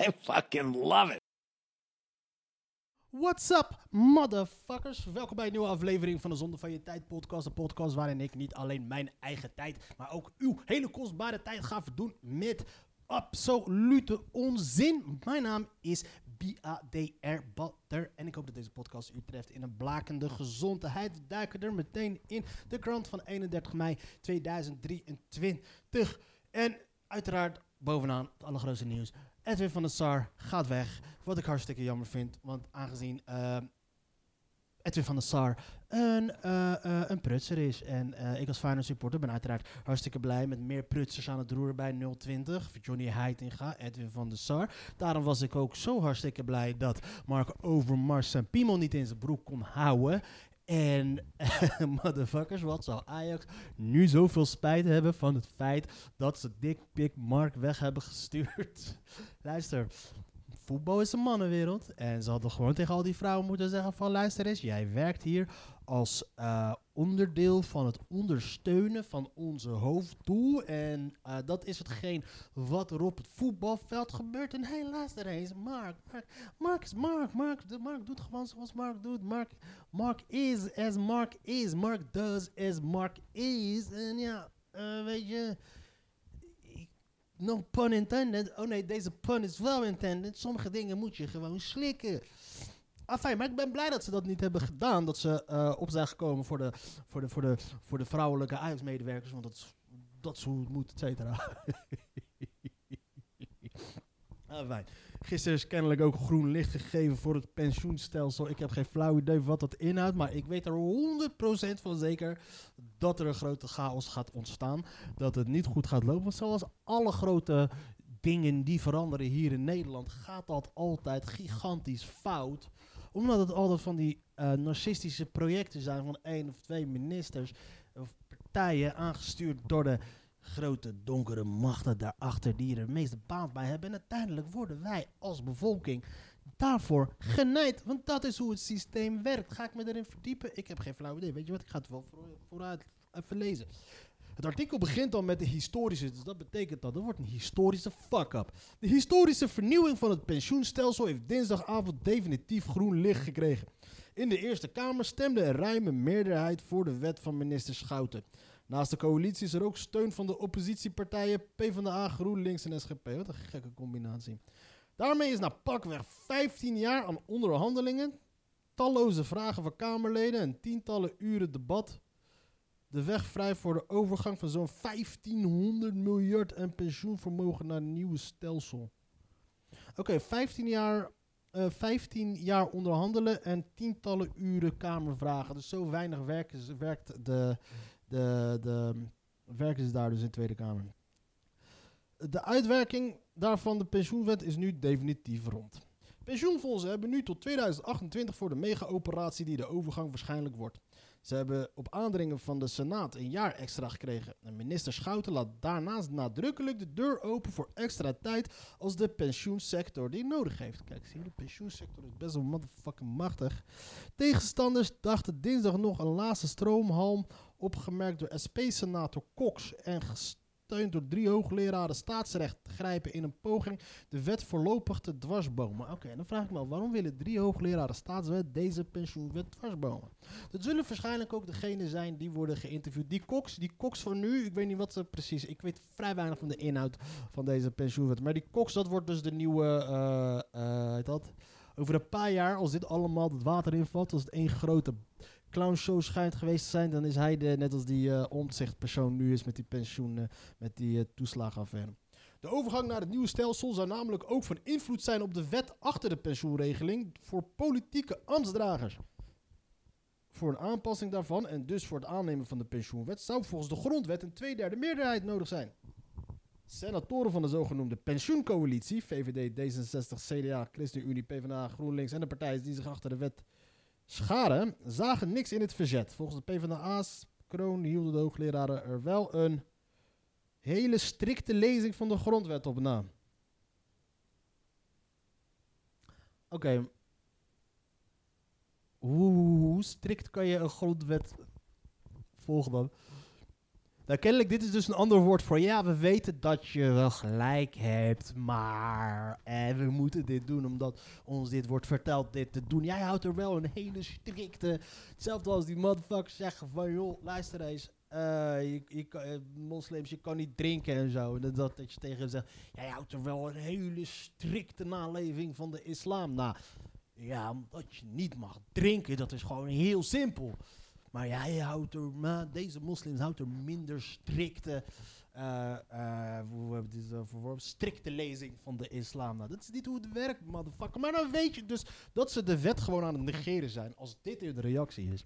I fucking love it. What's up, motherfuckers? Welkom bij een nieuwe aflevering van de Zonde van Je Tijd podcast. Een podcast waarin ik niet alleen mijn eigen tijd, maar ook uw hele kostbare tijd ga verdoen met absolute onzin. Mijn naam is B-A-D-R Butter en ik hoop dat deze podcast u treft in een blakende gezondheid. We duiken er meteen in de krant van 31 mei 2023. En uiteraard bovenaan het allergrootste nieuws. Edwin van der Sar gaat weg. Wat ik hartstikke jammer vind. Want aangezien eh, Edwin van der Sar een, eh, eh, een prutser is. En eh, ik als Feyenoord supporter ben uiteraard hartstikke blij met meer prutsers aan het roer bij 020. Johnny Heitinga, Edwin van der Sar. Daarom was ik ook zo hartstikke blij dat Mark Overmars zijn piemel niet in zijn broek kon houden. En motherfuckers, wat zou Ajax nu zoveel spijt hebben van het feit dat ze Dick Pick Mark weg hebben gestuurd? Luister, voetbal is een mannenwereld. En ze hadden gewoon tegen al die vrouwen moeten zeggen van... luister eens, jij werkt hier als eh, onderdeel van het ondersteunen van onze hoofddoel. En eh, dat is hetgeen wat er op het voetbalveld gebeurt. En hey, luister eens, Mark. Mark, Mark is Mark. Mark, de- Mark doet gewoon zoals Mark doet. Mark, Mark is as Mark is. Mark does as Mark is. En ja, eh, weet je... No pun intended. Oh nee, deze pun is wel intended. Sommige dingen moet je gewoon slikken. Afijn, maar ik ben blij dat ze dat niet hebben gedaan. Dat ze eh, op zijn gekomen voor de, voor de, voor de, voor de vrouwelijke Ajax-medewerkers. Want dat is, dat is hoe het moet, et cetera. Afijn. Gisteren is kennelijk ook groen licht gegeven voor het pensioenstelsel. Ik heb geen flauw idee wat dat inhoudt. Maar ik weet er 100% van zeker dat er een grote chaos gaat ontstaan. Dat het niet goed gaat lopen. Want zoals alle grote dingen die veranderen hier in Nederland, gaat dat altijd gigantisch fout. Omdat het altijd van die eh, narcistische projecten zijn van één of twee ministers of partijen aangestuurd door de grote donkere machten daarachter die er het meeste baat bij hebben. En uiteindelijk worden wij als bevolking daarvoor genaaid. Want dat is hoe het systeem werkt. Ga ik me erin verdiepen? Ik heb geen flauw idee. Weet je wat? Ik ga het wel voor- vooruit even lezen. Het artikel begint al met de historische, dus dat betekent dat er wordt een historische fuck-up. De historische vernieuwing van het pensioenstelsel heeft dinsdagavond definitief groen licht gekregen. In de Eerste Kamer stemde een ruime meerderheid voor de wet van minister Schouten. Naast de coalitie is er ook steun van de oppositiepartijen PvdA, GroenLinks en SGP. Wat een gekke combinatie. Daarmee is na pakweg 15 jaar aan onderhandelingen, talloze vragen van Kamerleden en tientallen uren debat de weg vrij voor de overgang van zo'n 1500 miljard en pensioenvermogen naar een nieuwe stelsel. Oké, 15 jaar. eh, 15 jaar onderhandelen en tientallen uren kamervragen. Dus zo weinig werken ze- werkt de, de, de, werken ze daar dus in de Tweede Kamer. De uitwerking daarvan, de pensioenwet, is nu definitief rond. Pensioenfondsen hebben nu tot 2028 voor de mega-operatie die de overgang waarschijnlijk wordt. Ze hebben op aandringen van de Senaat een jaar extra gekregen. En minister Schouten laat daarnaast nadrukkelijk de deur open voor extra tijd als de pensioensector die nodig heeft. Kijk, zie je, de pensioensector is best wel motherfucking machtig. Tegenstanders dachten dinsdag nog een laatste stroomhalm opgemerkt door SP-senator Cox en gesteund door drie hoogleraren staatsrecht grijpen in een poging de wet voorlopig te dwarsbomen. Oké, dan vraag ik me af, waarom willen drie hoogleraren staatswet deze pensioenwet dwarsbomen? Dat zullen waarschijnlijk ook degenen zijn die worden geïnterviewd. Die Cox, die Cox van nu, ik weet niet wat ze precies, ik weet vrij weinig van de inhoud van deze pensioenwet. Maar die Cox, dat wordt dus de nieuwe, heet dat? Over een paar jaar, als dit allemaal het water invalt, als het één grote clownshow schijnt geweest te zijn, dan is hij de, net als die eh omzichtpersoon nu is met die pensioen, eh, met die eh, toeslagenaffaire. De overgang naar het nieuwe stelsel zou namelijk ook van invloed zijn op de wet achter de pensioenregeling voor politieke ambtsdragers. Voor een aanpassing daarvan en dus voor het aannemen van de pensioenwet zou volgens de grondwet een tweederde meerderheid nodig zijn. Senatoren van de zogenoemde pensioencoalitie, VVD, D66, CDA, ChristenUnie, PvdA, GroenLinks en de partijen die zich achter de wet scharen, zagen niks in het verzet. Volgens de PvdA's kroon hielden de hoogleraren er wel een hele strikte lezing van de grondwet op na. Oké. Hoe, hoe strikt kan je een grondwet volgen dan? Nou, kennelijk, dit is dus een ander woord voor ja, we weten dat je wel gelijk hebt, maar eh, we moeten dit doen omdat ons dit wordt verteld dit te doen. Jij houdt er wel een hele strikte, hetzelfde als die motherfuckers zeggen van joh, luister eens, eh, je, je eh, moslims, je kan niet drinken en zo. En dat, dat je tegen hem zegt, jij houdt er wel een hele strikte naleving van de islam na. Ja, omdat je niet mag drinken, dat is gewoon heel simpel. Maar jij houdt er, maar deze moslims houdt er minder strikte, hebben uh, verworpen? Strikte lezing van de islam. Nou, dat is niet hoe het werkt, motherfucker. Maar dan weet je dus dat ze de wet gewoon aan het negeren zijn. Als dit de reactie is.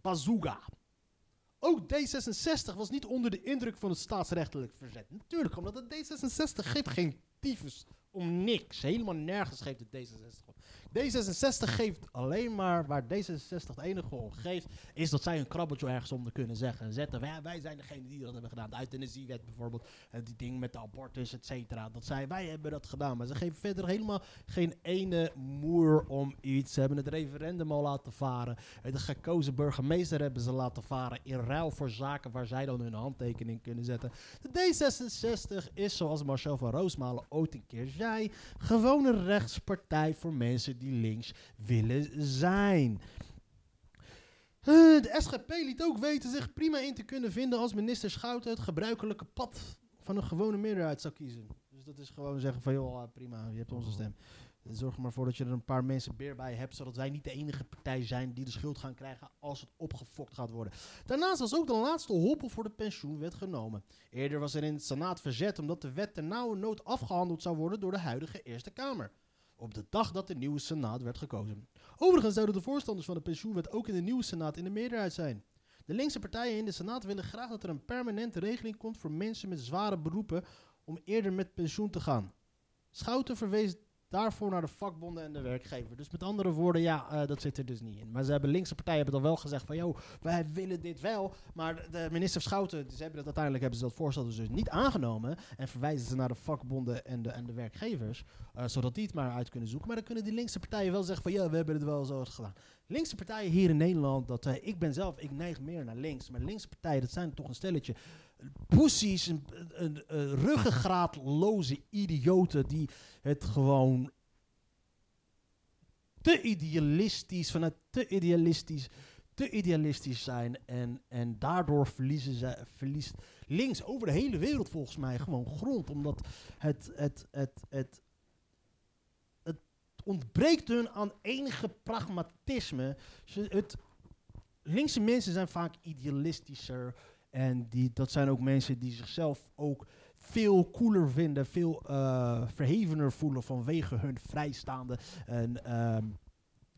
Bazooka. Ook D66 was niet onder de indruk van het staatsrechtelijk verzet. Natuurlijk, omdat het D66 geeft geen tyfus om niks. Helemaal nergens geeft het D66 om. D66 geeft alleen maar waar D66 het enige om geeft, is dat zij een krabbeltje ergens onder kunnen zeggen. Zetten. Wij, zijn degene die dat hebben gedaan. De euthanasiewet bijvoorbeeld. Die ding met de abortus, et cetera. Dat zij, wij hebben dat gedaan. Maar ze geven verder helemaal geen ene moer om iets. Ze hebben het referendum al laten varen. En de gekozen burgemeester hebben ze laten varen. In ruil voor zaken waar zij dan hun handtekening kunnen zetten. De D66 is, zoals Marcel van Roosmalen ooit een keer zei, gewoon een rechtspartij voor mensen die links willen zijn. Eh, De SGP liet ook weten zich prima in te kunnen vinden als minister Schouten het gebruikelijke pad van een gewone meerderheid zou kiezen. Dus dat is gewoon zeggen van joh, ah, prima, je hebt onze stem. Zorg er maar voor dat je er een paar mensen beer bij hebt, zodat wij niet de enige partij zijn die de schuld gaan krijgen als het opgefokt gaat worden. Daarnaast was ook de laatste hobbel voor de pensioenwet genomen. Eerder was er in het Senaat verzet omdat de wet ter nauwe nood afgehandeld zou worden door de huidige Eerste Kamer. Op de dag dat de nieuwe Senaat werd gekozen. Overigens zouden de voorstanders van de pensioenwet ook in de nieuwe Senaat in de meerderheid zijn. De linkse partijen in de Senaat willen graag dat er een permanente regeling komt voor mensen met zware beroepen om eerder met pensioen te gaan. Schouten verwees daarvoor naar de vakbonden en de werkgever. Dus met andere woorden, ja, eh, dat zit er dus niet in. Maar ze hebben linkse partijen hebben dan wel gezegd van, joh, wij willen dit wel. Maar de minister Schouten, ze hebben dat uiteindelijk hebben ze dat voorstel dus niet aangenomen en verwijzen ze naar de vakbonden en de, en de werkgevers, eh, zodat die het maar uit kunnen zoeken. Maar dan kunnen die linkse partijen wel zeggen van, ja, we hebben het wel zo gedaan. Linkse partijen hier in Nederland, dat, eh, ik ben zelf, ik neig meer naar links, maar linkse partijen, dat zijn toch een stelletje poesies, een, een, een ruggengraatloze idioten die het gewoon te idealistisch, vanuit te idealistisch, te idealistisch zijn. En, en daardoor verliezen ze, verliest links over de hele wereld volgens mij gewoon grond. Omdat het, het, het, het, het ontbreekt hun aan enige pragmatisme. Ze, het, linkse mensen zijn vaak idealistischer. En die, dat zijn ook mensen die zichzelf ook veel cooler vinden, veel uh, verhevener voelen vanwege hun vrijstaande en uh,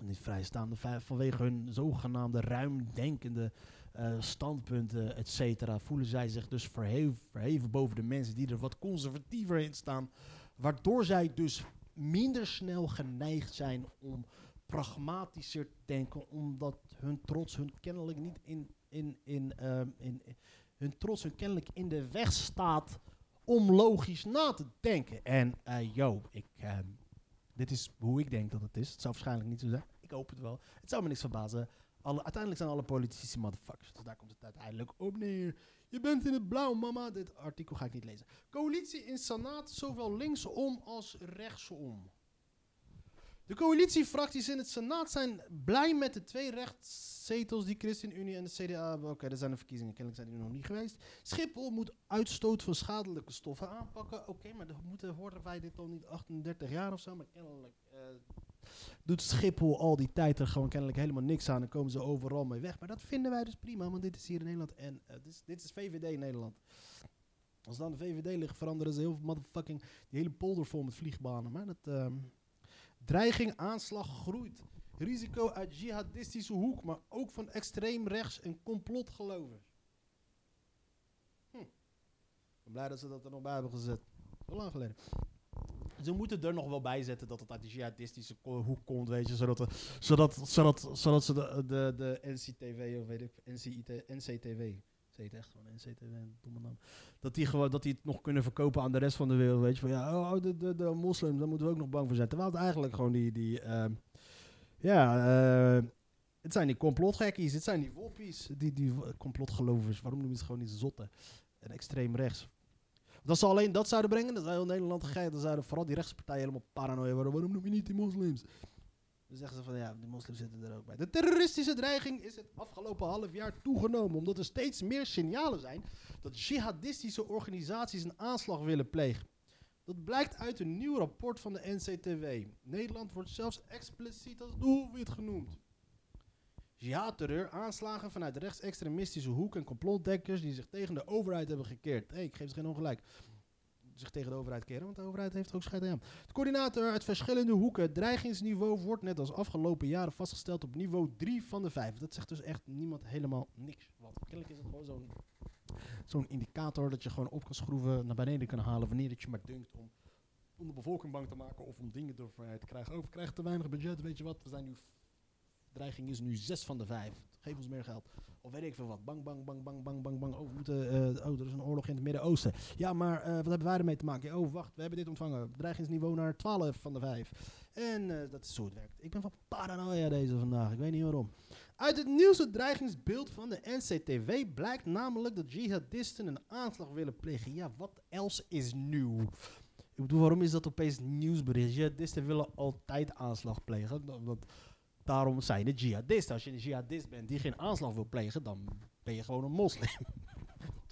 niet vrijstaande, vanwege hun zogenaamde ruimdenkende uh, standpunten, et cetera, voelen zij zich dus verheven, verheven boven de mensen die er wat conservatiever in staan, waardoor zij dus minder snel geneigd zijn om pragmatischer te denken, omdat hun trots hun kennelijk niet in, in, in, uh, in, hun trots hun kennelijk in de weg staat om logisch na te denken. En yo, ik, uh, dit is hoe ik denk dat het is. Het zou waarschijnlijk niet zo zijn. Ik hoop het wel. Het zou me niks verbazen. Alle, uiteindelijk zijn alle politici motherfuckers. Dus daar komt het uiteindelijk op neer. Je bent in het blauw, mama. Dit artikel ga ik niet lezen. Coalitie in Senaat, zowel linksom als rechtsom. De coalitiefracties in het Senaat zijn blij met de twee rechtszetels die ChristenUnie en de CDA hebben. Oké, er zijn de verkiezingen, kennelijk zijn die nog niet geweest. Schiphol moet uitstoot van schadelijke stoffen aanpakken. Oké, maar dan moeten, horen wij dit al niet 38 jaar of zo? Maar kennelijk uh, doet Schiphol al die tijd er gewoon kennelijk helemaal niks aan en komen ze overal mee weg. Maar dat vinden wij dus prima, want dit is hier in Nederland en uh, dit, is, dit is VVD in Nederland. Als dan de VVD ligt, veranderen ze heel veel motherfucking die hele polder vol met vliegbanen. Maar dat... Uh, Dreiging, aanslag groeit. Risico uit jihadistische hoek, maar ook van extreem rechts en complotgelovers. Hm. ben blij dat ze dat er nog bij hebben gezet. Heel lang geleden. Ze moeten er nog wel bij zetten dat het uit de jihadistische hoek komt, weet je. Zodat, de- zodat, zodat, zodat ze de, de, de NCTV, of weet ik, NCIT, NCTV, echt een domme naam. Dat die, gewoon, dat die het nog kunnen verkopen aan de rest van de wereld, weet je. Van ja, oh, de, de, de moslims, daar moeten we ook nog bang voor zijn. Terwijl het eigenlijk gewoon die, die ehm, ja, eh, het zijn die complotgekkies, het zijn die woppies, die, die complotgelovers. Waarom noemen ze het gewoon niet zotten en extreem rechts? Dat ze alleen dat zouden brengen, dan zou heel Nederland gek. Dan zouden vooral die rechtspartijen helemaal paranoia worden. Waarom noem je niet die moslims? Dan zeggen ze van ja, die moslims zitten er ook bij. De terroristische dreiging is het afgelopen half jaar toegenomen. Omdat er steeds meer signalen zijn dat jihadistische organisaties een aanslag willen plegen. Dat blijkt uit een nieuw rapport van de NCTW. Nederland wordt zelfs expliciet als doelwit genoemd. Jihadterreur, aanslagen vanuit de rechtsextremistische hoek en complotdekkers die zich tegen de overheid hebben gekeerd. Hé, ik geef ze geen ongelijk. Zich tegen de overheid keren, want de overheid heeft ook scheid aan. De coördinator uit verschillende hoeken. Het dreigingsniveau wordt net als afgelopen jaren vastgesteld op niveau 3 van de 5. Dat zegt dus echt niemand helemaal niks. Want kennelijk is het gewoon zo'n zo'n indicator dat je gewoon op kan schroeven, naar beneden kan halen wanneer het je maar dunkt om, om de bevolking bang te maken of om dingen door vrijheid te krijgen. Oh, we te weinig budget, weet je wat, we zijn nu, dreiging is nu 6 van de 5. Geef ons meer geld. Of weet ik veel wat. Bang, bang, bang, bang, bang, bang, bang. Oh, moeten, eh, oh er is een oorlog in het Midden-Oosten. Ja, maar eh, wat hebben wij ermee te maken? Oh, wacht, we hebben dit ontvangen. Dreigingsniveau naar 12 van de 5. En eh, dat is zo het werkt. Ik ben van paranoia deze vandaag. Ik weet niet waarom. Uit het nieuwste dreigingsbeeld van de NCTV blijkt namelijk dat jihadisten een aanslag willen plegen. Ja, wat else is nieuw? Ik bedoel, waarom is dat opeens nieuwsbericht? Jihadisten willen altijd aanslag plegen. Daarom zijn het jihadisten. Als je een jihadist bent die geen aanslag wil plegen, dan ben je gewoon een moslim.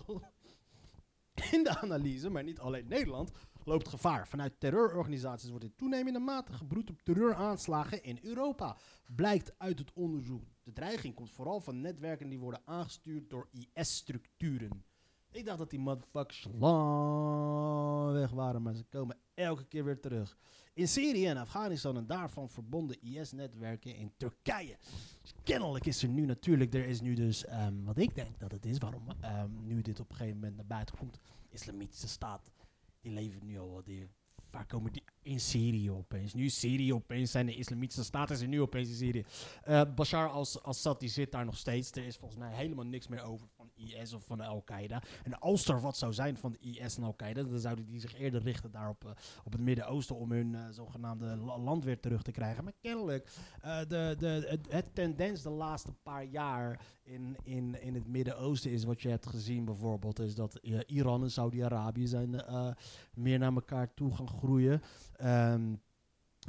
In de analyse, maar niet alleen Nederland, loopt gevaar. Vanuit terreurorganisaties wordt in toenemende mate gebroed op terreuraanslagen in Europa. Blijkt uit het onderzoek. De dreiging komt vooral van netwerken die worden aangestuurd door IS-structuren. Ik dacht dat die motherfuckers lang weg waren, maar ze komen elke keer weer terug. In Syrië en Afghanistan en daarvan verbonden IS-netwerken in Turkije. Dus kennelijk is er nu natuurlijk, er is nu dus, ehm, wat ik denk dat het is, waarom ehm, nu dit op een gegeven moment naar buiten komt, islamitische staat, die leven nu al wat die, waar komen die in Syrië opeens? Nu Syrië opeens, zijn de islamitische staten is er nu opeens in Syrië. Eh, Bashar al-Assad die zit daar nog steeds, er is volgens mij helemaal niks meer over IS of van Al-Qaeda. En als er wat zou zijn van de IS en Al-Qaeda, dan zouden die zich eerder richten daar op, eh, op het Midden-Oosten om hun eh, zogenaamde la- land weer terug te krijgen. Maar kennelijk, eh, de, de, het, het tendens de laatste paar jaar in, in, in het Midden-Oosten is wat je hebt gezien bijvoorbeeld, is dat Iran en Saudi-Arabië zijn meer naar elkaar toe gaan groeien. Ehm,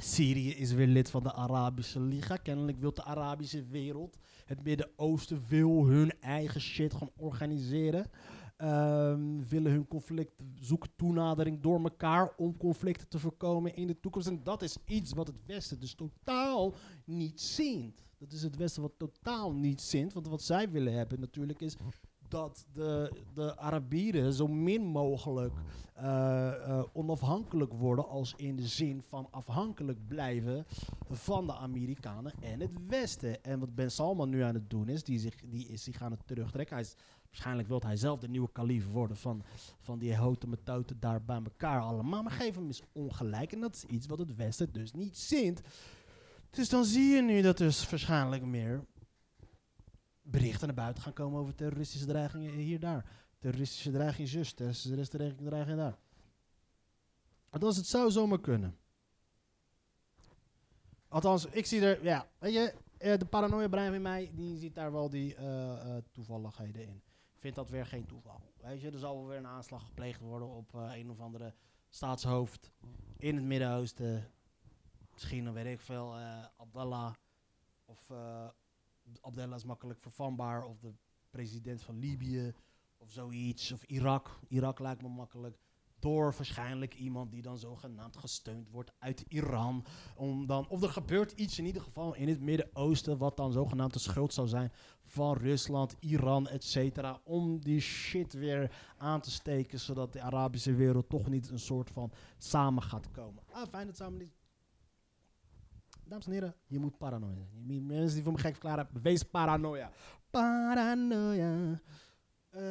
Syrië is weer lid van de Arabische Liga. Kennelijk wil de Arabische wereld, het Midden-Oosten, wil hun eigen shit gaan organiseren. Ehm, willen hun conflict zoeken toenadering door elkaar om conflicten te voorkomen in de toekomst. En dat is iets wat het Westen dus totaal niet ziet. Dat is het Westen wat totaal niet ziet. Want wat zij willen hebben natuurlijk is dat de, de Arabieren zo min mogelijk eh, eh, onafhankelijk worden als in de zin van afhankelijk blijven van de Amerikanen en het Westen. En wat Ben Salman nu aan het doen is, die, zich, die is zich aan het terugtrekken. Hij waarschijnlijk wil hij zelf de nieuwe kalif worden van, van die houten metoten daar bij elkaar allemaal. Maar geef hem eens ongelijk en dat is iets wat het Westen dus niet zint. Dus dan zie je nu dat er waarschijnlijk meer berichten naar buiten gaan komen over terroristische dreigingen hier daar. Terroristische dreiging zus, terroristische dreiging daar. Althans, het zou zomaar kunnen. Althans, ik zie er, ja, weet je, eh, de paranoia brein in mij, die ziet daar wel die eh, toevalligheden in. Vind dat weer geen toeval. Weet je, er zal wel weer een aanslag gepleegd worden op een of andere staatshoofd in het Midden-Oosten. Misschien, dan weet ik veel, Abdallah. Of Abdallah is makkelijk vervanbaar. Of de president van Libië. Of zoiets. Of Irak. Irak lijkt me makkelijk. Door waarschijnlijk iemand die dan zogenaamd gesteund wordt uit Iran. Om dan, of er gebeurt iets in ieder geval in het Midden-Oosten. Wat dan zogenaamd de schuld zou zijn van Rusland, Iran, et cetera. Om die shit weer aan te steken. Zodat de Arabische wereld toch niet een soort van samen gaat komen. Ah, fijn dat samen niet. Dames en heren, je moet paranoia zijn. Mensen die voor me gek verklaren, wees paranoia. Paranoia. Eh,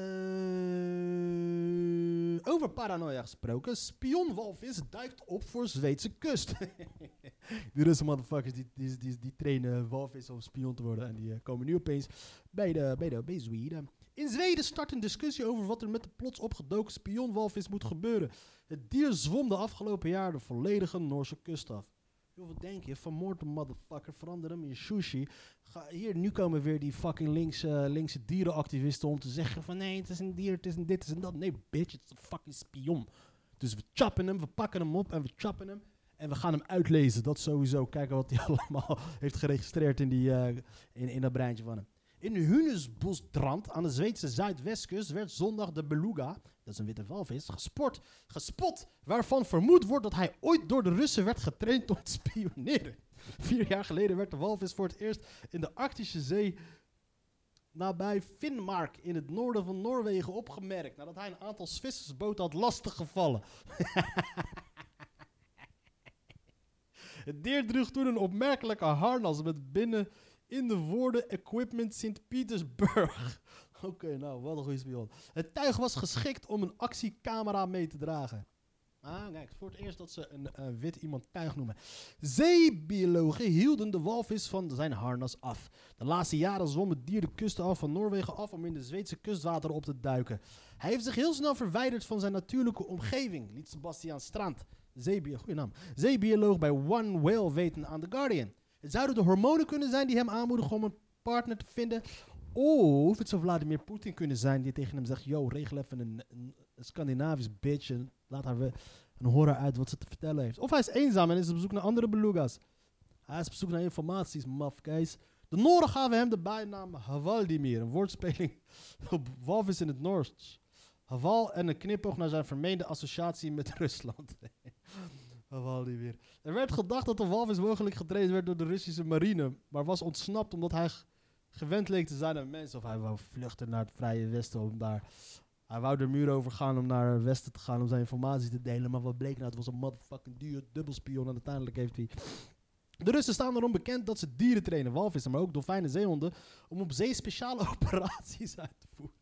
over paranoia gesproken. Spionwalvis duikt op voor Zweedse kust. die Russen motherfuckers die, die, die, die trainen walvis om spion te worden. En die eh, komen nu opeens bij, de, bij, de, bij Zweden. In Zweden start een discussie over wat er met de plots opgedoken spionwalvis moet gebeuren. Het dier zwom de afgelopen jaar de volledige Noorse kust af. Joh, wat denk je? Vermoord een motherfucker, verander hem in sushi. Hier, nu komen weer die fucking linkse, linkse dierenactivisten om te zeggen van nee, het is een dier, het is een dit, het is een dat. Nee, bitch, het is een fucking spion. Dus we chappen hem, we pakken hem op en we chappen hem. En we gaan hem uitlezen, dat sowieso. Kijken wat hij allemaal heeft geregistreerd in, die, eh, in, in dat breintje van hem. In Hunesbosdrand aan de Zweedse zuidwestkust werd zondag de beluga, dat is een witte walvis, gespot, waarvan vermoed wordt dat hij ooit door de Russen werd getraind om te spioneren. Vier jaar geleden werd de walvis voor het eerst in de Arctische Zee nabij Finnmark in het noorden van Noorwegen opgemerkt, nadat hij een aantal vissersboten had lastiggevallen. het dier droeg toen een opmerkelijke harnas met binnen in de woorden Equipment Sint-Petersburg. Oké, nou, wat een goede spion. Het tuig was geschikt om een actiecamera mee te dragen. Ah, kijk, voor het eerst dat ze een eh, wit iemand tuig noemen. Zeebiologen hielden de walvis van zijn harnas af. De laatste jaren zwom het dier de kusten af van Noorwegen af om in de Zweedse kustwater op te duiken. Hij heeft zich heel snel verwijderd van zijn natuurlijke omgeving, liet Sebastian Strand, zeebioloog, goeie naam, zeebioloog bij One Whale weten aan The Guardian. Zouden de hormonen kunnen zijn die hem aanmoedigen om een partner te vinden. Of het zou Vladimir Poetin kunnen zijn die tegen hem zegt: Yo, regel even een, Scandinavisch bitch en laat haar we een horen uit wat ze te vertellen heeft. Of hij is eenzaam en is op zoek naar andere beluga's. Hij is op zoek naar informaties, mafkeis. De Noren gaven hem de bijnaam Havaldimir, een woordspeling op walvis in het Noors. Haval en een knipoog naar zijn vermeende associatie met Rusland. Havaldimir. Er werd gedacht dat de walvis mogelijk getraind werd door de Russische marine, maar was ontsnapt omdat hij gewend leek te zijn aan mensen. Of hij wou vluchten naar het Vrije Westen om daar... Hij wou de muur overgaan om naar het westen te gaan om zijn informatie te delen. Maar wat bleek nou? Het was een motherfucking duur dubbelspion en uiteindelijk heeft hij... De Russen staan erom bekend dat ze dieren trainen, walvissen, maar ook dolfijnen, zeehonden, om op zee speciale operaties uit te voeren.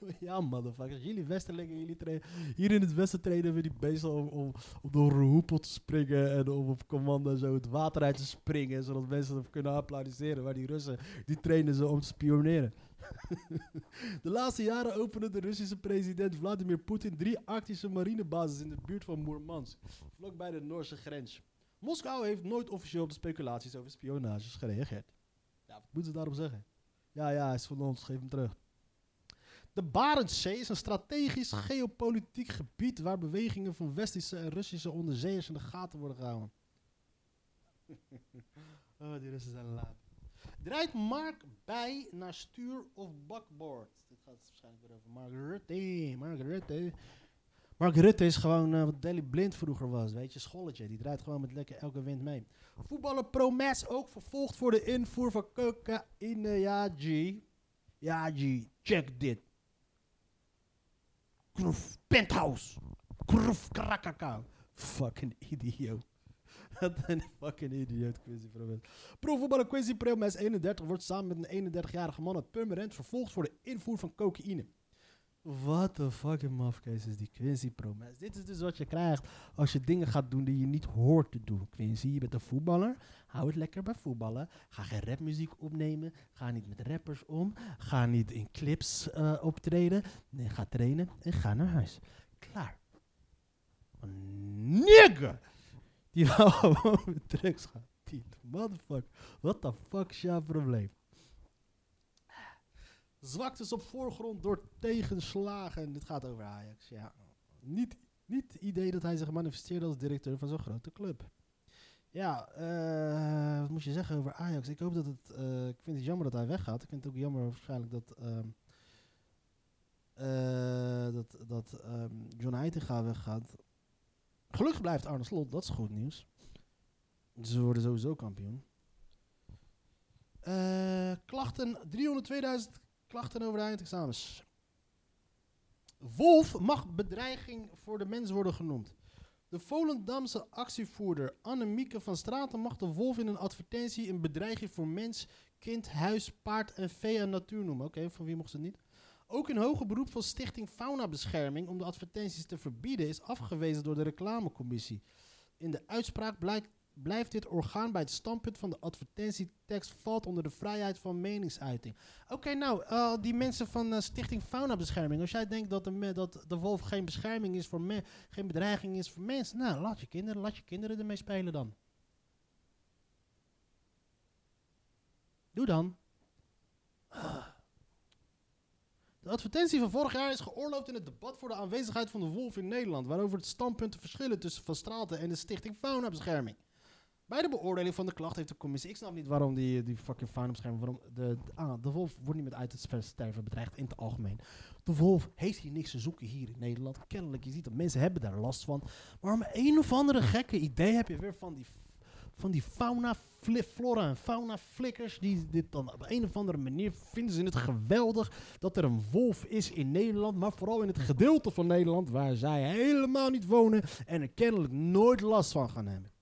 Ja, motherfuckers. Jullie westerlingen, jullie trainen... Hier in het westen trainen we die beesten om, om, door een hoepel te springen en om op commando zo het water uit te springen, zodat mensen hem kunnen applaudisseren. Maar die Russen, die trainen ze om te spioneren. de laatste jaren opende de Russische president Vladimir Poetin drie Arctische marinebases in de buurt van Moermansk, vlakbij de Noorse grens. Moskou heeft nooit officieel op de speculaties over spionages gereageerd. Ja, wat moeten ze daarop zeggen? Ja, ja, hij is van ons, geef hem terug. De Barentszee is een strategisch geopolitiek gebied waar bewegingen van Westerse en Russische onderzeeërs in de gaten worden gehouden. oh, die Russen zijn laat. Draait Mark bij naar stuur of bakboord? Dit gaat waarschijnlijk weer over Mark Rutte. Mark Rutte. Mark Rutte is gewoon eh, wat Daley Blind vroeger was, weet je, scholletje. Die draait gewoon met lekker elke wind mee. Voetballer Promes ook vervolgd voor de invoer van cocaïne. Ja, G. Ja, G. Check dit. Kroef, penthouse. Kroef, krakakau. Fucking idioot. Wat een fucking idioot, Quincy Promes. Profvoetballer Quincy Promes, 31, wordt samen met een 31-jarige man Purmerend vervolgd voor de invoer van cocaïne. Wat de fucking mafkees is die Quincy Promes. Dit is dus wat je krijgt als je dingen gaat doen die je niet hoort te doen. Quincy, je bent een voetballer. Hou het lekker bij voetballen. Ga geen rapmuziek opnemen. Ga niet met rappers om. Ga niet in clips eh, optreden. Nee, ga trainen en ga naar huis. Klaar. Nigger! Die wou gewoon met drugs gaan. Motherfucker. What the fuck is jouw probleem? Zwaktes op voorgrond door tegenslagen. En dit gaat over Ajax, ja. Niet, niet het idee dat hij zich manifesteerde als directeur van zo'n grote club. Ja, eh, wat moet je zeggen over Ajax? Ik hoop dat het... eh, ik vind het jammer dat hij weggaat. Ik vind het ook jammer waarschijnlijk dat... ehm, eh, dat dat ehm, John Heitinga weggaat. Gelukkig blijft Arne Slot, dat is goed nieuws. Ze worden sowieso kampioen. Klachten, 302.000 klachten over de eindexamens. Wolf mag bedreiging voor de mens worden genoemd. De Volendamse actievoerder Annemieke van Straten mag de wolf in een advertentie een bedreiging voor mens, kind, huis, paard en vee en natuur noemen. Oké, van wie mocht ze het niet? Ook een hoger beroep van Stichting Faunabescherming om de advertenties te verbieden is afgewezen door de reclamecommissie. In de uitspraak blijkt, blijft dit orgaan bij het standpunt van de advertentietekst valt onder de vrijheid van meningsuiting. Oké, nou, eh, die mensen van eh, Stichting Faunabescherming, als jij denkt dat de, dat de wolf geen bescherming is voor me, geen bedreiging is voor mensen, nou, laat je kinderen, laat je kinderen ermee spelen dan. Doe dan. De advertentie van vorig jaar is geoorloofd in het debat voor de aanwezigheid van de wolf in Nederland, waarover het standpunten verschillen tussen Van Straten en de Stichting Faunabescherming. Bij de beoordeling van de klacht heeft de commissie. Ik snap niet waarom die, die fucking faunabescherming. Waarom de, de, ah, de wolf wordt niet met uit het sterven bedreigd in het algemeen. De wolf heeft hier niks te zoeken hier in Nederland. Kennelijk, je ziet dat mensen hebben daar last van. Maar om een of andere gekke idee heb je weer van die, van die fauna, flora en fauna flikkers. Die dit dan op een of andere manier vinden ze het geweldig dat er een wolf is in Nederland. Maar vooral in het gedeelte van Nederland waar zij helemaal niet wonen. En er kennelijk nooit last van gaan hebben.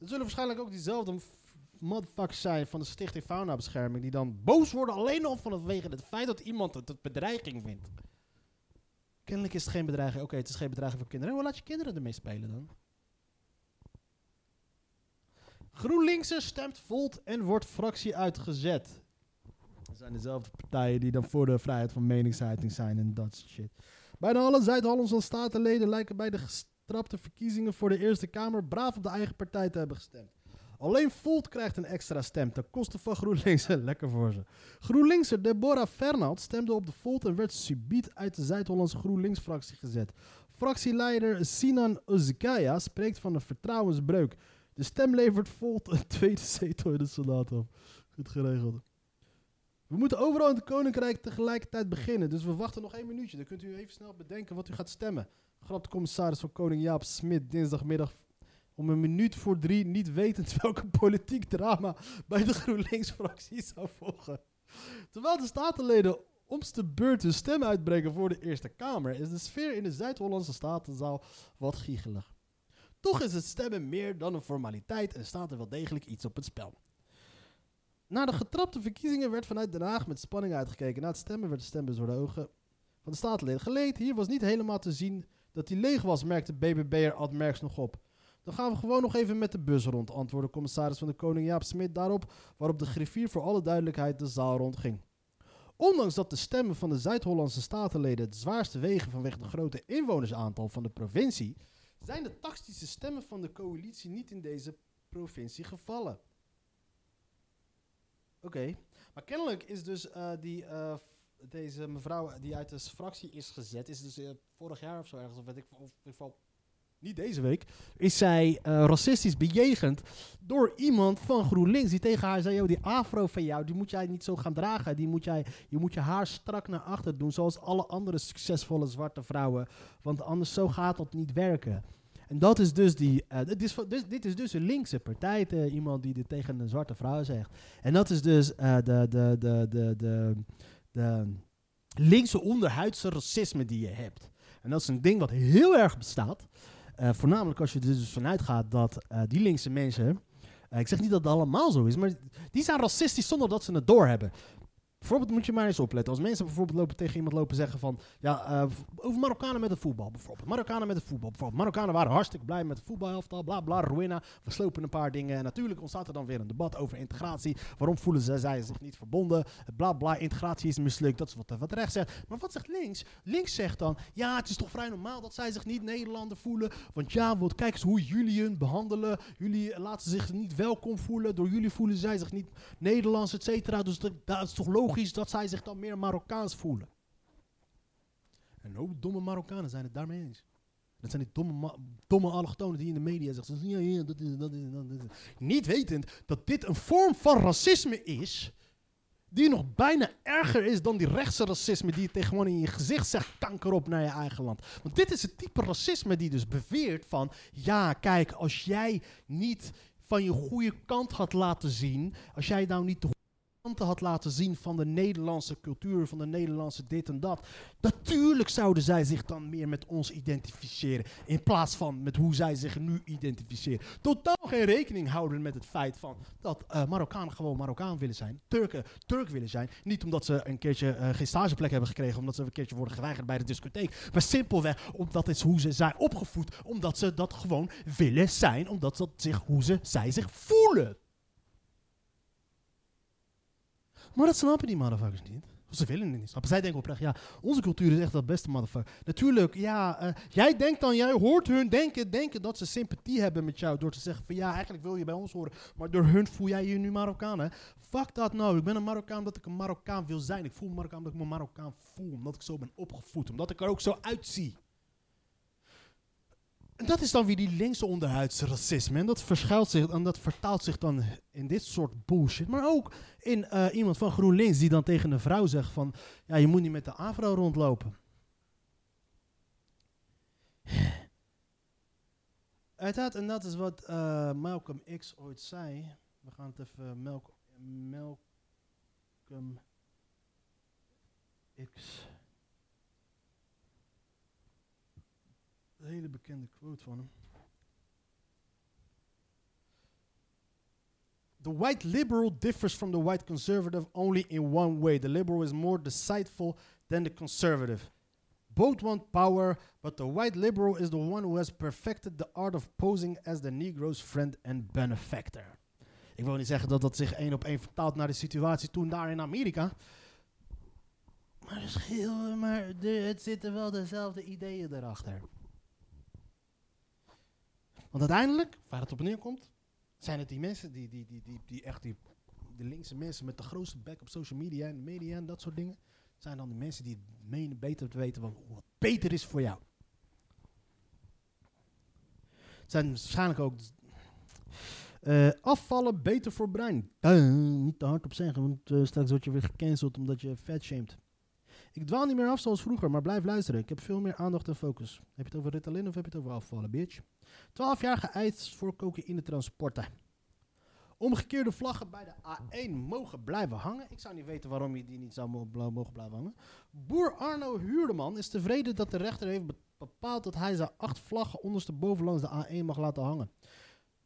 Er zullen waarschijnlijk ook diezelfde motherfuckers zijn van de Stichting Faunabescherming. Die dan boos worden alleen al vanwege het feit dat iemand het een bedreiging vindt. Kennelijk is het geen bedreiging. Oké, het is geen bedreiging voor kinderen. Hoe laat je kinderen ermee spelen dan? GroenLinkser stemt Volt en wordt fractie uitgezet. Dat zijn dezelfde partijen die dan voor de vrijheid van meningsuiting zijn en dat soort shit. Bijna alle Zuid-Hollandse statenleden lijken bij de gestrapte verkiezingen voor de Eerste Kamer braaf op de eigen partij te hebben gestemd. Alleen Volt krijgt een extra stem ten koste van GroenLinkser. Lekker voor ze. GroenLinkser Deborah Fernald stemde op de Volt en werd subiet uit de Zuid-Hollandse GroenLinks-fractie gezet. Fractieleider Sinan Uzikaya spreekt van een vertrouwensbreuk. De stem levert Volt een tweede zetel in de Senaat op. Goed geregeld. We moeten overal in het Koninkrijk tegelijkertijd beginnen. Dus we wachten nog één minuutje. Dan kunt u even snel bedenken wat u gaat stemmen. Grapt commissaris van Koning Jaap Smit dinsdagmiddag om een minuut voor drie niet wetend welke politiek drama bij de GroenLinks-fractie zou volgen. Terwijl de statenleden om de beurt hun stem uitbrengen voor de Eerste Kamer, is de sfeer in de Zuid-Hollandse statenzaal wat giegelig. Toch is het stemmen meer dan een formaliteit en staat er wel degelijk iets op het spel. Na de getrapte verkiezingen werd vanuit Den Haag met spanning uitgekeken. Na het stemmen werd de stembus door de ogen van de statenleden geleed. Hier was niet helemaal te zien dat hij leeg was, merkte BBB'er Ad Merks nog op. Dan gaan we gewoon nog even met de bus rond, antwoordde commissaris van de Koning Jaap Smit daarop, waarop de griffier voor alle duidelijkheid de zaal rondging. Ondanks dat de stemmen van de Zuid-Hollandse statenleden het zwaarste wegen vanwege het grote inwonersaantal van de provincie, zijn de tactische stemmen van de coalitie niet in deze provincie gevallen. Oké, maar kennelijk is dus eh, die, eh, deze mevrouw die uit de fractie is gezet, is dus eh, vorig jaar of zo ergens, of weet ik, of in geval niet deze week, is zij eh, racistisch bejegend door iemand van GroenLinks die tegen haar zei, "Yo, die afro van jou, die moet jij niet zo gaan dragen, die moet jij, je moet je haar strak naar achter doen, zoals alle andere succesvolle zwarte vrouwen, want anders zo gaat dat niet werken. En dat is dus die. eh, dit, is, dit, dit is dus een linkse partij. iemand die dit tegen een zwarte vrouw zegt. En dat is dus de, de, de, de, de, de linkse onderhuidse racisme die je hebt. En dat is een ding wat heel erg bestaat. Eh, voornamelijk als je er dus vanuit gaat dat eh, die linkse mensen. eh, ik zeg niet dat het allemaal zo is, maar die zijn racistisch zonder dat ze het doorhebben. Bijvoorbeeld moet je maar eens opletten. Als mensen bijvoorbeeld lopen tegen iemand lopen zeggen van... Ja, eh, over Marokkanen met het voetbal bijvoorbeeld. Marokkanen met het voetbal bijvoorbeeld. Marokkanen waren hartstikke blij met het voetbalhelftal. Bla bla, Ruina. We slopen een paar dingen. En natuurlijk ontstaat er dan weer een debat over integratie. Waarom voelen ze, zij zich niet verbonden? Bla bla, integratie is mislukt. Dat is wat, wat rechts zegt. Maar wat zegt links? Links zegt dan... Ja, het is toch vrij normaal dat zij zich niet Nederlander voelen. Want ja, want kijk eens hoe jullie hun behandelen. Jullie laten zich niet welkom voelen. Door jullie voelen zij zich niet Nederlands, et cetera. Dus dat is toch logisch dat zij zich dan meer Marokkaans voelen. En hoe domme Marokkanen zijn het daarmee eens. Dat zijn die domme, domme allochtonen die in de media zeggen. Ja, dat is, dat is, dat is. Niet wetend dat dit een vorm van racisme is. Die nog bijna erger is dan die rechtse racisme die je tegen gewoon in je gezicht zegt kanker op naar je eigen land. Want dit is het type racisme die dus beweert van, ja kijk, als jij niet van je goede kant had laten zien, als jij nou niet de had laten zien van de Nederlandse cultuur, van de Nederlandse dit en dat. Natuurlijk zouden zij zich dan meer met ons identificeren. In plaats van met hoe zij zich nu identificeren. Totaal geen rekening houden met het feit van dat uh, Marokkanen gewoon Marokkaan willen zijn. Turken Turk willen zijn. Niet omdat ze een keertje uh, geen stageplek hebben gekregen, omdat ze een keertje worden geweigerd bij de discotheek. Maar simpelweg omdat het is hoe ze zijn opgevoed. Omdat ze dat gewoon willen zijn. Omdat dat zich, hoe ze, zij zich voelen. Maar dat snappen die motherfuckers niet. Ze willen het niet snappen. Zij denken oprecht, ja, onze cultuur is echt dat beste motherfucker. Natuurlijk, ja, uh, jij denkt dan, jij hoort hun denken, denken dat ze sympathie hebben met jou. Door te zeggen van, ja, eigenlijk wil je bij ons horen. Maar door hun voel jij je nu Marokkaan, hè. Fuck dat nou. Ik ben een Marokkaan omdat ik een Marokkaan wil zijn. Ik voel Marokkaan omdat ik me Marokkaan voel. Omdat ik zo ben opgevoed. Omdat ik er ook zo uitzie. En dat is dan weer die linkse onderhuidse racisme. En dat verschuilt zich en dat vertaalt zich dan in dit soort bullshit. Maar ook in uh, iemand van GroenLinks die dan tegen een vrouw zegt van... Ja, je moet niet met de afro rondlopen. Uiteraard, en dat is wat uh, Malcolm X ooit zei. We gaan het even... Malcolm, Malcolm X... Een hele bekende quote van hem. The white liberal differs from the white conservative only in one way. The liberal is more deceitful than the conservative. Both want power, but the white liberal is the one who has perfected the art of posing as the Negro's friend and benefactor. Ik wil niet zeggen dat dat zich één op één vertaalt naar de situatie toen daar in Amerika. Maar, maar de, het zitten wel dezelfde ideeën erachter. Want uiteindelijk, waar het op neerkomt, zijn het die mensen die, die, die, die, die echt die, de linkse mensen met de grootste back op social media en media en dat soort dingen, zijn dan de mensen die menen beter te weten wat, beter is voor jou. Het zijn waarschijnlijk ook uh, afvallen beter voor brein. Uh, niet te hard op zeggen, want uh, straks word je weer gecanceld omdat je vet shamed. Ik dwaal niet meer af zoals vroeger, maar blijf luisteren. Ik heb veel meer aandacht en focus. Heb je het over Ritalin of heb je het over afvallen, bitch? 12 jaar geëist voor cocaïne-transporten. Omgekeerde vlaggen bij de A1 mogen blijven hangen. Ik zou niet weten waarom je die niet zou mogen blijven hangen. Boer Arno Huurdeman is tevreden dat de rechter heeft bepaald dat hij zijn acht vlaggen ondersteboven langs de A1 mag laten hangen.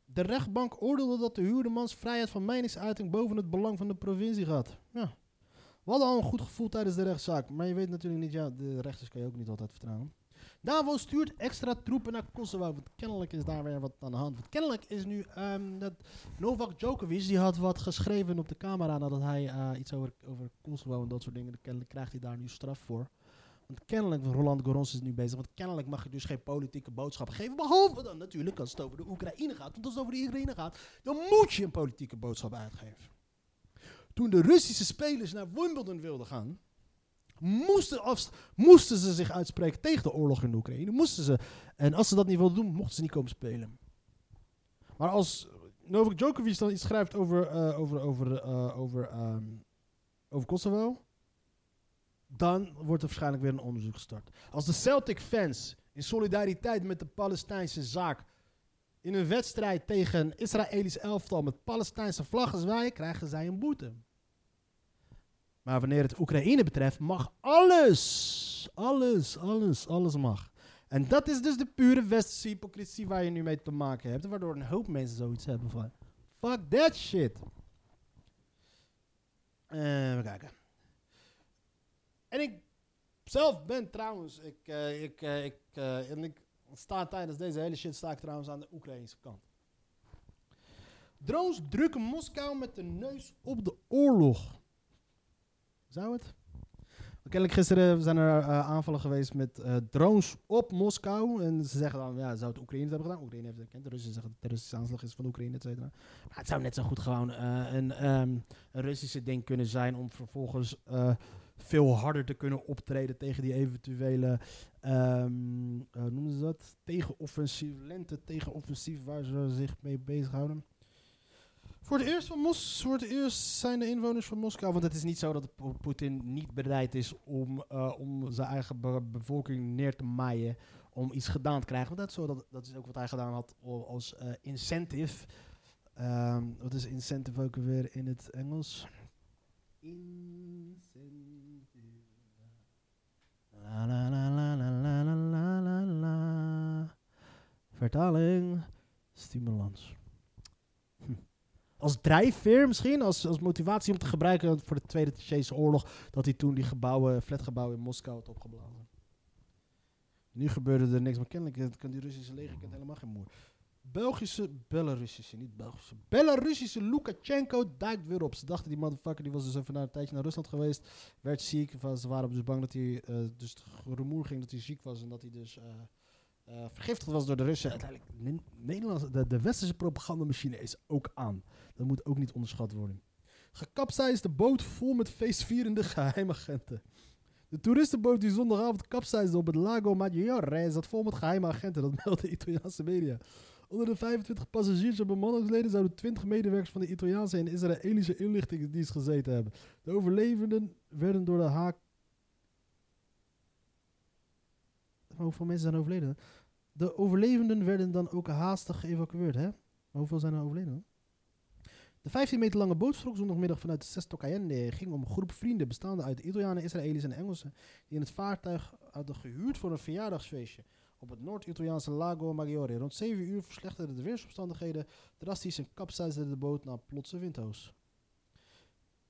De rechtbank oordeelde dat de huurdemans vrijheid van meningsuiting boven het belang van de provincie gaat. Ja. We hadden al een goed gevoel tijdens de rechtszaak, maar je weet natuurlijk niet, ja, de rechters kan je ook niet altijd vertrouwen. NAVO stuurt extra troepen naar Kosovo. Want kennelijk is daar weer wat aan de hand. Want kennelijk is nu um, dat Novak Djokovic, die had wat geschreven op de camera nadat hij uh, iets over, over Kosovo en dat soort dingen. Kennelijk krijgt hij daar nu straf voor. Want kennelijk, Roland Garros is nu bezig, want kennelijk mag je dus geen politieke boodschappen geven. Behalve dan natuurlijk als het over de Oekraïne gaat. Want als het over de Oekraïne gaat, dan moet je een politieke boodschap uitgeven. Toen de Russische spelers naar Wimbledon wilden gaan, moesten, moesten ze zich uitspreken tegen de oorlog in de Oekraïne. Moesten ze. En als ze dat niet wilden doen, mochten ze niet komen spelen. Maar als Novak Djokovic dan iets schrijft over, uh, over, over, uh, over, um, over Kosovo, dan wordt er waarschijnlijk weer een onderzoek gestart. Als de Celtic fans in solidariteit met de Palestijnse zaak in een wedstrijd tegen een Israëlisch elftal met Palestijnse vlaggen zwaaien, krijgen zij een boete. Maar wanneer het Oekraïne betreft, mag alles. Alles, alles, alles mag. En dat is dus de pure westerse hypocrisie waar je nu mee te maken hebt. Waardoor een hoop mensen zoiets hebben van... Fuck that shit. Uh, even kijken. En ik zelf ben trouwens... Ik, uh, ik, uh, ik, en ik sta tijdens deze hele shit sta ik trouwens aan de Oekraïnse kant. Drones drukken Moskou met de neus op de oorlog. Zou het? Kennelijk gisteren zijn er uh, aanvallen geweest met uh, drones op Moskou. En ze zeggen dan, ja, zou het Oekraïne hebben gedaan? Oekraïne heeft het erkend. De Russen zeggen dat het terroristische aanslag is van Oekraïne, et cetera. Maar het zou net zo goed gewoon uh, een, um, een Russische ding kunnen zijn om vervolgens veel harder te kunnen optreden tegen die eventuele, um, noemen ze dat? Tegenoffensief, lente tegenoffensief waar ze zich mee bezighouden. Voor het eerst, van voor het eerst zijn de inwoners van Moskou. Want het is niet zo dat Poetin niet bereid is om, om zijn eigen bevolking neer te maaien. Om iets gedaan te krijgen. Want dat is, zo, dat, is ook wat hij gedaan had als incentive. Wat is incentive ook weer in het Engels? Incentive. La la la la la la la la. Vertaling: stimulans. Als drijfveer misschien, als, als motivatie om te gebruiken voor de Tweede Tsjechische Oorlog, dat hij toen die gebouwen, flatgebouwen in Moskou had opgeblazen. Nu gebeurde er niks, maar kennelijk kan die Russische leger kent helemaal geen moer. Belgische, Belarussische, niet Belgische, Belarussische Lukashenko duikt weer op. Ze dachten die motherfucker, die was dus even na een tijdje naar Rusland geweest, werd ziek. Ze waren dus bang dat hij, eh, dus het rumoer ging dat hij ziek was en dat hij dus eh, eh, vergiftigd was door de Russen. Uiteindelijk, Ne- Nederlandse, de, westerse propagandamachine is ook aan. Dat moet ook niet onderschat worden. Gekapseisde boot vol met feestvierende geheimagenten. De toeristenboot die zondagavond kapseisde op het Lago Maggiore zat vol met geheime agenten, dat meldt de Italiaanse media. Onder de 25 passagiers en bemanningsleden zouden 20 medewerkers van de Italiaanse en Israëlische inlichtingendienst gezeten hebben. De overlevenden werden door de haak... Hoeveel mensen zijn overleden? De overlevenden werden dan ook haastig geëvacueerd, hè? Hoeveel zijn er overleden? De 15 meter lange boot vertrok zondagmiddag vanuit de Sesto Cayenne. ging om een groep vrienden bestaande uit Italianen, Israëli's en Engelsen. die in het vaartuig hadden gehuurd voor een verjaardagsfeestje. op het Noord-Italiaanse Lago Maggiore. Rond 7 uur verslechterden de weersomstandigheden drastisch en kapseisde de boot na plotse windhoos.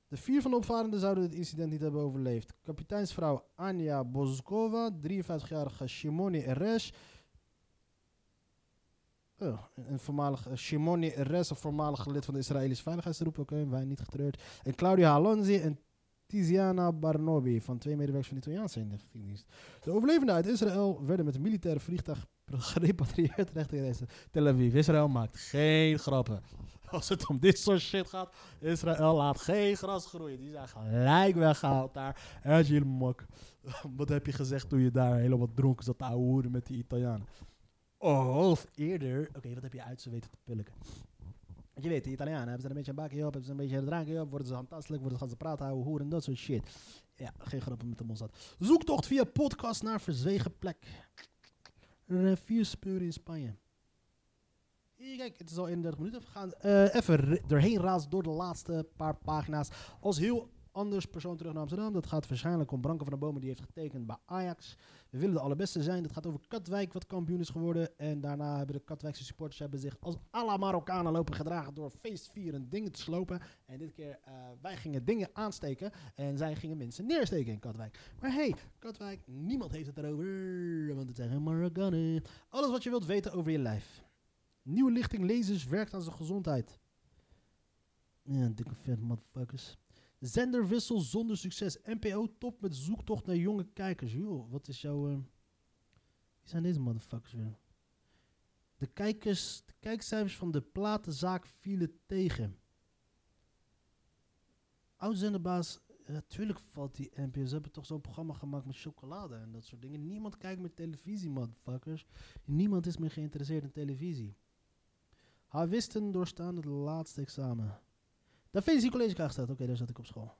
De vier van de opvarenden zouden het incident niet hebben overleefd. Kapiteinsvrouw Anja Bozkova, 53-jarige Shimoni Eresh, Oh, een voormalig uh, Shimoni Erez, een voormalig lid van de Israëlische veiligheidsroep, oké, wij niet getreurd. En Claudia Alonzi en Tiziana Barnobi van twee medewerkers van de Italiaanse inlichtingendienst. De overlevenden uit Israël werden met een militaire vliegtuig gerepatrieerd richting Tel Aviv. Israël maakt geen grappen. Als het om dit soort shit gaat, Israël laat geen gras groeien. Die zijn gelijk weggehaald daar. En je mok. Wat heb je gezegd toen je daar helemaal dronken zat te hoeren met die Italianen? Oh, of eerder. Oké, wat heb je uit ze weten te pulken? Want je weet, de Italianen hebben ze een beetje een bakje op, hebben ze een beetje een drankje op, worden ze handtastelijk, worden ze gaan ze praten, houden, hoeren en dat soort shit. Ja, geen grappen met de Mossad. Zoektocht via podcast naar verzwegen plek. Vier speuren in Spanje. Hier, kijk, het is al 31 minuten. We gaan eh, even doorheen razen door de laatste paar pagina's. Als heel anders persoon terug naar Amsterdam. Dat gaat waarschijnlijk om Branko van der Bomen, die heeft getekend bij Ajax. We willen de allerbeste zijn. Dat gaat over Katwijk, wat kampioen is geworden. En daarna hebben de Katwijkse supporters hebben zich als alla Marokkanen lopen gedragen door feestvierend dingen te slopen. En dit keer, uh, wij gingen dingen aansteken en zij gingen mensen neersteken in Katwijk. Maar hey, Katwijk, niemand heeft het erover, want het zijn geen Marokkanen. Alles wat je wilt weten over je lijf. Nieuwe lichting lezers werkt aan zijn gezondheid. Ja, dikke vet motherfuckers. Zenderwissel zonder succes. NPO top met zoektocht naar jonge kijkers. Joh, wat is jouw... Uh... Wie zijn deze motherfuckers weer? De, kijkers, de kijkcijfers van de platenzaak vielen tegen. Oud-zenderbaas... Natuurlijk valt die NPO. Ze hebben toch zo'n programma gemaakt met chocolade en dat soort dingen. Niemand kijkt meer televisie, motherfuckers. Niemand is meer geïnteresseerd in televisie. Havisten doorstaan het laatste examen. Daar Felicie College staat. Oké, daar zat ik op school.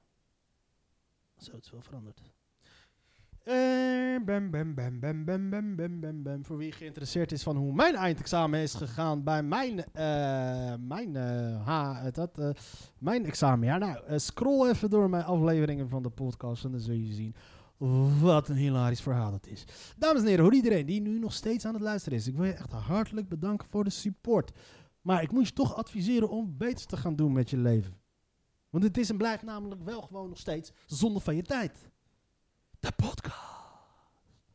Zo, het is wel veranderd. Uh, bam, bam, bam, bam, bam, bam, bam, bam. Voor wie geïnteresseerd is van hoe mijn eindexamen is gegaan bij mijn, uh, mijn, uh, ha, dat, mijn examenjaar. Nou, scroll even door mijn afleveringen van de podcast en dan zul je zien wat een hilarisch verhaal dat is. Dames en heren, hoe iedereen die nu nog steeds aan het luisteren is. Ik wil je echt hartelijk bedanken voor de support. Maar ik moet je toch adviseren om beter te gaan doen met je leven. Want het is en blijft namelijk wel gewoon nog steeds zonde van je tijd. De podcast.